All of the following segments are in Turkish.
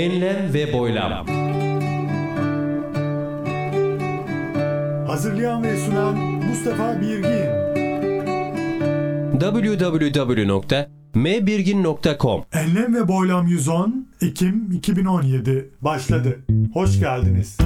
Enlem ve boylam. Hazırlayan ve sunan Mustafa Birgin. www.mbirgin.com Enlem ve Boylam 110 Ekim 2017 başladı. Hoş geldiniz.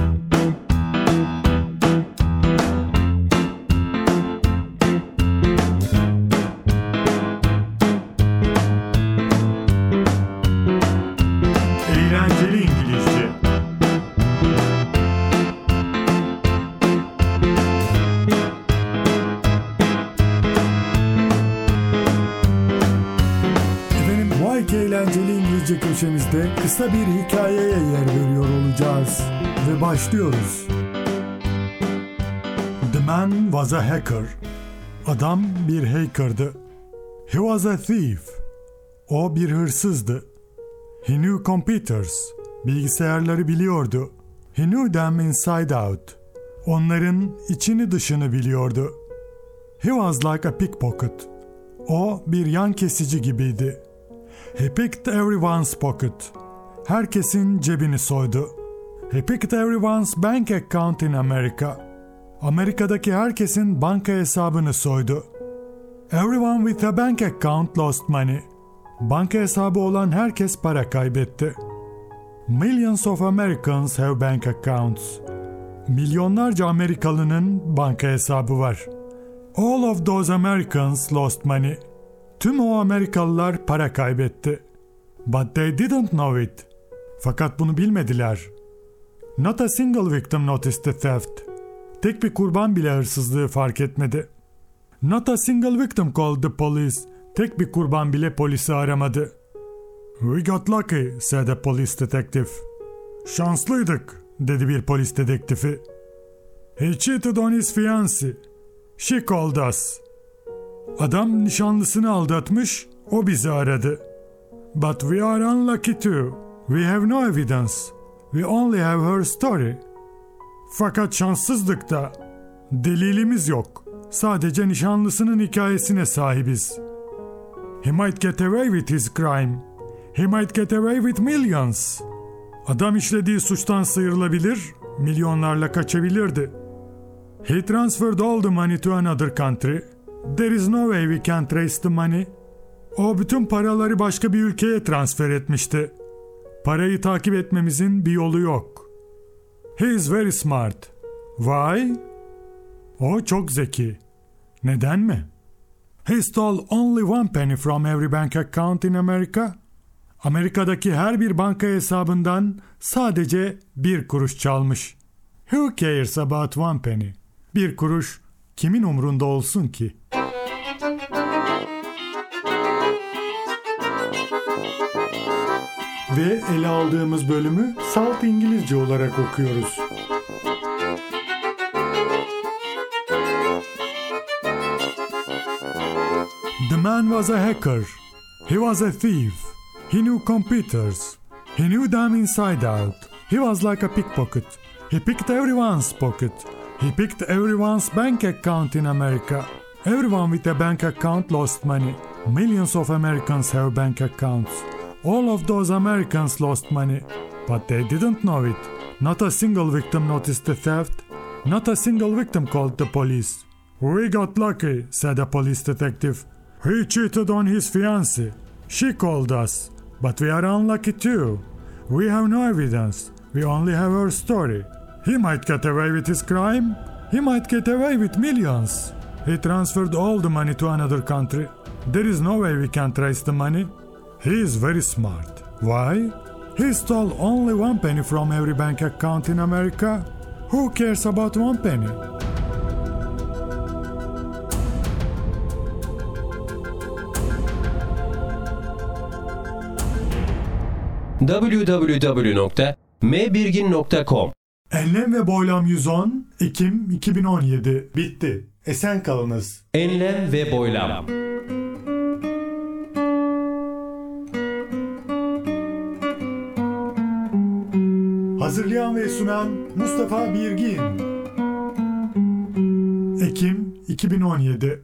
İngilizce köşemizde kısa bir hikayeye yer veriyor olacağız. Ve başlıyoruz. The man was a hacker. Adam bir hackerdı. He was a thief. O bir hırsızdı. He knew computers. Bilgisayarları biliyordu. He knew them inside out. Onların içini dışını biliyordu. He was like a pickpocket. O bir yan kesici gibiydi. He picked everyone's pocket. Herkesin cebini soydu. He picked everyone's bank account in America. Amerika'daki herkesin banka hesabını soydu. Everyone with a bank account lost money. Banka hesabı olan herkes para kaybetti. Millions of Americans have bank accounts. Milyonlarca Amerikalının banka hesabı var. All of those Americans lost money. Tüm o Amerikalılar para kaybetti. But they didn't know it. Fakat bunu bilmediler. Not a single victim noticed the theft. Tek bir kurban bile hırsızlığı fark etmedi. Not a single victim called the police. Tek bir kurban bile polisi aramadı. We got lucky, said a police detective. Şanslıydık, dedi bir polis dedektifi. He cheated on his fiancée. She called us. Adam nişanlısını aldatmış, o bizi aradı. But we are unlucky too. We have no evidence. We only have her story. Fakat şanssızlık da. Delilimiz yok. Sadece nişanlısının hikayesine sahibiz. He might get away with his crime. He might get away with millions. Adam işlediği suçtan sıyrılabilir, milyonlarla kaçabilirdi. He transferred all the money to another country. There is no way we can trace the money. O bütün paraları başka bir ülkeye transfer etmişti. Parayı takip etmemizin bir yolu yok. He is very smart. Why? O çok zeki. Neden mi? He stole only one penny from every bank account in America. Amerika'daki her bir banka hesabından sadece bir kuruş çalmış. Who cares about one penny? Bir kuruş kimin umrunda olsun ki? Ve ele aldığımız bölümü salt İngilizce olarak okuyoruz. The man was a hacker. He was a thief. He knew computers. He knew them inside out. He was like a pickpocket. He picked everyone's pocket. He picked everyone's bank account in America. Everyone with a bank account lost money. Millions of Americans have bank accounts. All of those Americans lost money. But they didn't know it. Not a single victim noticed the theft. Not a single victim called the police. We got lucky, said a police detective. He cheated on his fiancée. She called us. But we are unlucky too. We have no evidence. We only have her story. He might get away with his crime. He might get away with millions. He transferred all the money to another country. There is no way we can trace the money. He is very smart. Why? He stole only one penny from every bank account in America. Who cares about one penny? www.mbirgin.com Enlem ve Boylam 110 Ekim 2017 bitti. Esen kalınız. Enlem ve boylam. Hazırlayan ve sunan Mustafa Birgin. Ekim 2017